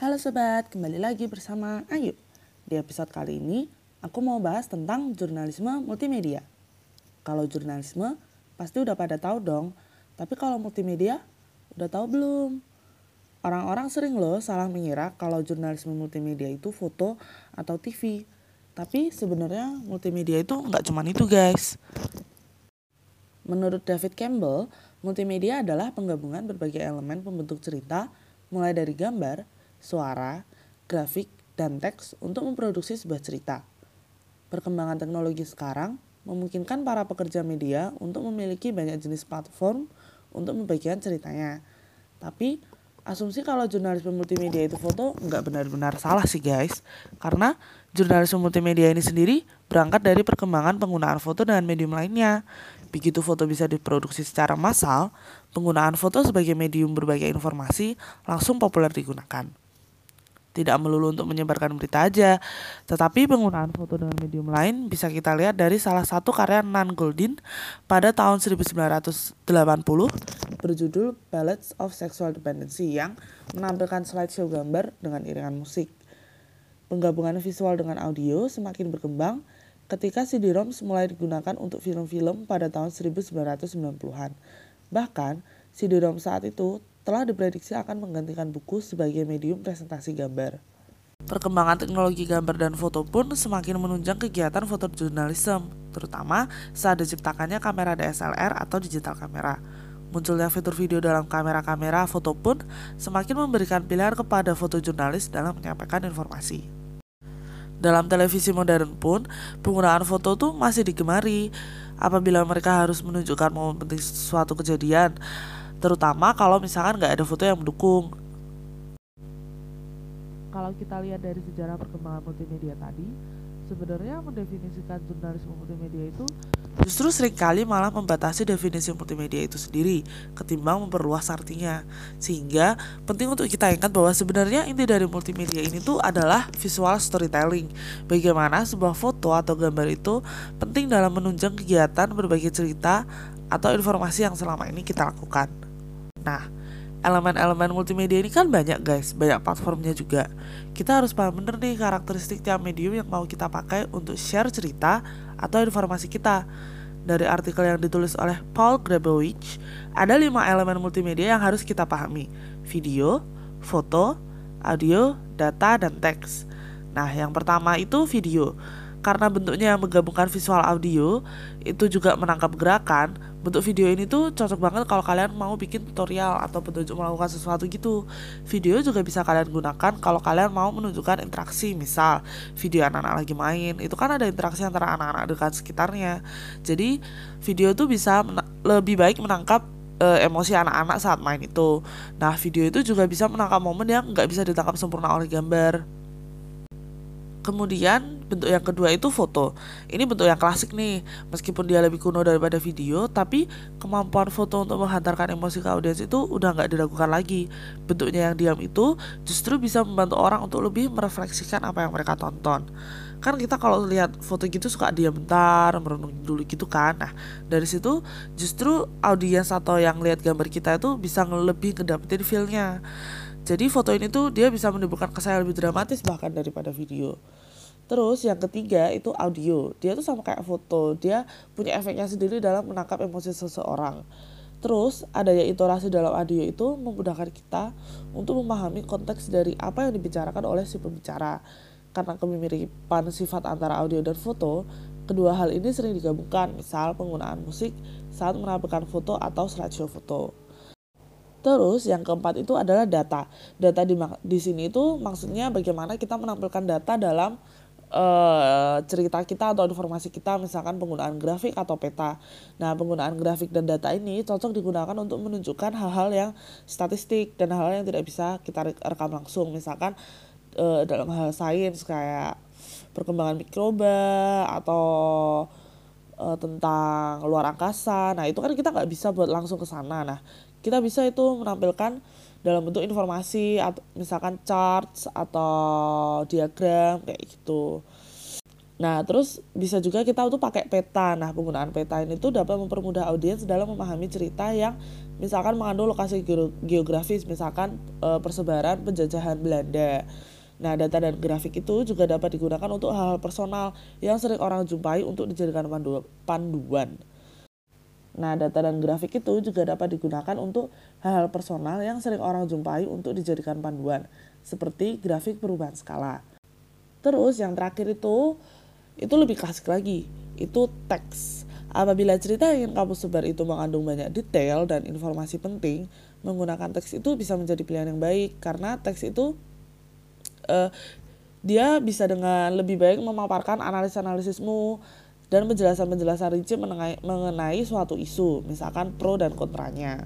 Halo sobat, kembali lagi bersama Ayu. Di episode kali ini, aku mau bahas tentang jurnalisme multimedia. Kalau jurnalisme, pasti udah pada tahu dong. Tapi kalau multimedia, udah tahu belum? Orang-orang sering loh salah mengira kalau jurnalisme multimedia itu foto atau TV. Tapi sebenarnya multimedia itu nggak cuma itu guys. Menurut David Campbell, multimedia adalah penggabungan berbagai elemen pembentuk cerita, mulai dari gambar, suara, grafik, dan teks untuk memproduksi sebuah cerita. Perkembangan teknologi sekarang memungkinkan para pekerja media untuk memiliki banyak jenis platform untuk membagikan ceritanya. Tapi asumsi kalau jurnalisme multimedia itu foto nggak benar-benar salah sih guys. Karena jurnalisme multimedia ini sendiri berangkat dari perkembangan penggunaan foto dengan medium lainnya. Begitu foto bisa diproduksi secara massal, penggunaan foto sebagai medium berbagai informasi langsung populer digunakan tidak melulu untuk menyebarkan berita aja, tetapi penggunaan foto dengan medium lain bisa kita lihat dari salah satu karya Nan Goldin pada tahun 1980 berjudul Ballads of Sexual Dependency yang menampilkan slideshow gambar dengan iringan musik. Penggabungan visual dengan audio semakin berkembang ketika CD-ROM mulai digunakan untuk film-film pada tahun 1990-an. Bahkan, CD-ROM saat itu telah diprediksi akan menggantikan buku sebagai medium presentasi gambar. Perkembangan teknologi gambar dan foto pun semakin menunjang kegiatan fotojurnalisme, terutama saat diciptakannya kamera DSLR atau digital kamera. Munculnya fitur video dalam kamera-kamera foto pun semakin memberikan pilihan kepada fotojurnalis dalam menyampaikan informasi. Dalam televisi modern pun, penggunaan foto tuh masih digemari apabila mereka harus menunjukkan momen penting suatu kejadian terutama kalau misalkan nggak ada foto yang mendukung. Kalau kita lihat dari sejarah perkembangan multimedia tadi sebenarnya mendefinisikan jurnalisme multimedia itu justru sering kali malah membatasi definisi multimedia itu sendiri ketimbang memperluas artinya. Sehingga penting untuk kita ingat bahwa sebenarnya inti dari multimedia ini tuh adalah visual storytelling. Bagaimana sebuah foto atau gambar itu penting dalam menunjang kegiatan berbagi cerita atau informasi yang selama ini kita lakukan Nah, elemen-elemen multimedia ini kan banyak guys, banyak platformnya juga. Kita harus paham bener nih karakteristik tiap medium yang mau kita pakai untuk share cerita atau informasi kita. Dari artikel yang ditulis oleh Paul Grabowicz, ada lima elemen multimedia yang harus kita pahami. Video, foto, audio, data, dan teks. Nah, yang pertama itu video. Karena bentuknya yang menggabungkan visual audio, itu juga menangkap gerakan, bentuk video ini tuh cocok banget kalau kalian mau bikin tutorial atau petunjuk melakukan sesuatu gitu. Video juga bisa kalian gunakan kalau kalian mau menunjukkan interaksi, misal video anak-anak lagi main, itu kan ada interaksi antara anak-anak dekat sekitarnya. Jadi video tuh bisa lebih baik menangkap e, emosi anak-anak saat main itu. Nah, video itu juga bisa menangkap momen yang nggak bisa ditangkap sempurna oleh gambar. Kemudian bentuk yang kedua itu foto. Ini bentuk yang klasik nih, meskipun dia lebih kuno daripada video, tapi kemampuan foto untuk menghantarkan emosi ke audiens itu udah nggak diragukan lagi. Bentuknya yang diam itu justru bisa membantu orang untuk lebih merefleksikan apa yang mereka tonton. Kan kita kalau lihat foto gitu suka diam bentar, merenung dulu gitu kan. Nah, dari situ justru audiens atau yang lihat gambar kita itu bisa lebih ngedapetin feel-nya. Jadi foto ini tuh dia bisa menimbulkan kesan lebih dramatis bahkan daripada video. Terus yang ketiga itu audio. Dia tuh sama kayak foto. Dia punya efeknya sendiri dalam menangkap emosi seseorang. Terus adanya intonasi dalam audio itu memudahkan kita untuk memahami konteks dari apa yang dibicarakan oleh si pembicara. Karena kemiripan sifat antara audio dan foto, kedua hal ini sering digabungkan, misal penggunaan musik saat menampilkan foto atau slideshow foto. Terus yang keempat itu adalah data. Data di di sini itu maksudnya bagaimana kita menampilkan data dalam uh, cerita kita atau informasi kita misalkan penggunaan grafik atau peta. Nah, penggunaan grafik dan data ini cocok digunakan untuk menunjukkan hal-hal yang statistik dan hal-hal yang tidak bisa kita rekam langsung. Misalkan uh, dalam hal sains kayak perkembangan mikroba atau uh, tentang luar angkasa. Nah, itu kan kita nggak bisa buat langsung ke sana. Nah, kita bisa itu menampilkan dalam bentuk informasi atau misalkan charts atau diagram kayak gitu. Nah, terus bisa juga kita tuh pakai peta. Nah, penggunaan peta ini tuh dapat mempermudah audiens dalam memahami cerita yang misalkan mengandung lokasi geografis, misalkan e, persebaran penjajahan Belanda. Nah, data dan grafik itu juga dapat digunakan untuk hal-hal personal yang sering orang jumpai untuk dijadikan panduan. Nah, data dan grafik itu juga dapat digunakan untuk hal-hal personal yang sering orang jumpai untuk dijadikan panduan, seperti grafik perubahan skala. Terus yang terakhir itu itu lebih klasik lagi itu teks apabila cerita yang ingin kamu sebar itu mengandung banyak detail dan informasi penting menggunakan teks itu bisa menjadi pilihan yang baik karena teks itu uh, dia bisa dengan lebih baik memaparkan analisis-analisismu dan penjelasan-penjelasan rinci mengenai, mengenai suatu isu, misalkan pro dan kontranya.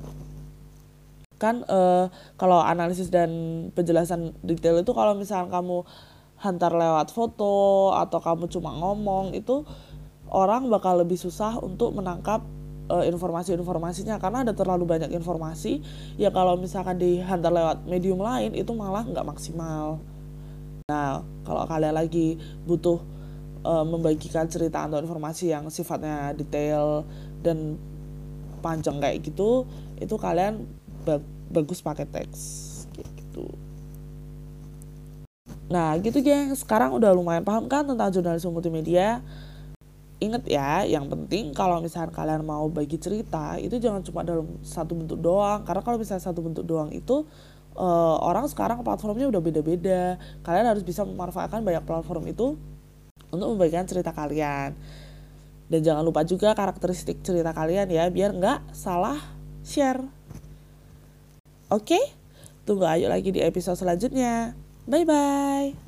Kan uh, kalau analisis dan penjelasan detail itu kalau misalkan kamu hantar lewat foto atau kamu cuma ngomong itu orang bakal lebih susah untuk menangkap uh, informasi-informasinya karena ada terlalu banyak informasi ya kalau misalkan dihantar lewat medium lain itu malah nggak maksimal. Nah kalau kalian lagi butuh uh, membagikan cerita atau informasi yang sifatnya detail dan panjang kayak gitu itu kalian bagus pakai teks gitu. Nah gitu geng, sekarang udah lumayan paham kan tentang jurnalisme multimedia. Ingat ya, yang penting kalau misalnya kalian mau bagi cerita itu jangan cuma dalam satu bentuk doang. Karena kalau misalnya satu bentuk doang itu uh, orang sekarang platformnya udah beda-beda. Kalian harus bisa memanfaatkan banyak platform itu untuk membagikan cerita kalian. Dan jangan lupa juga karakteristik cerita kalian ya, biar nggak salah share. Oke, tunggu ayo lagi di episode selanjutnya. Bye bye.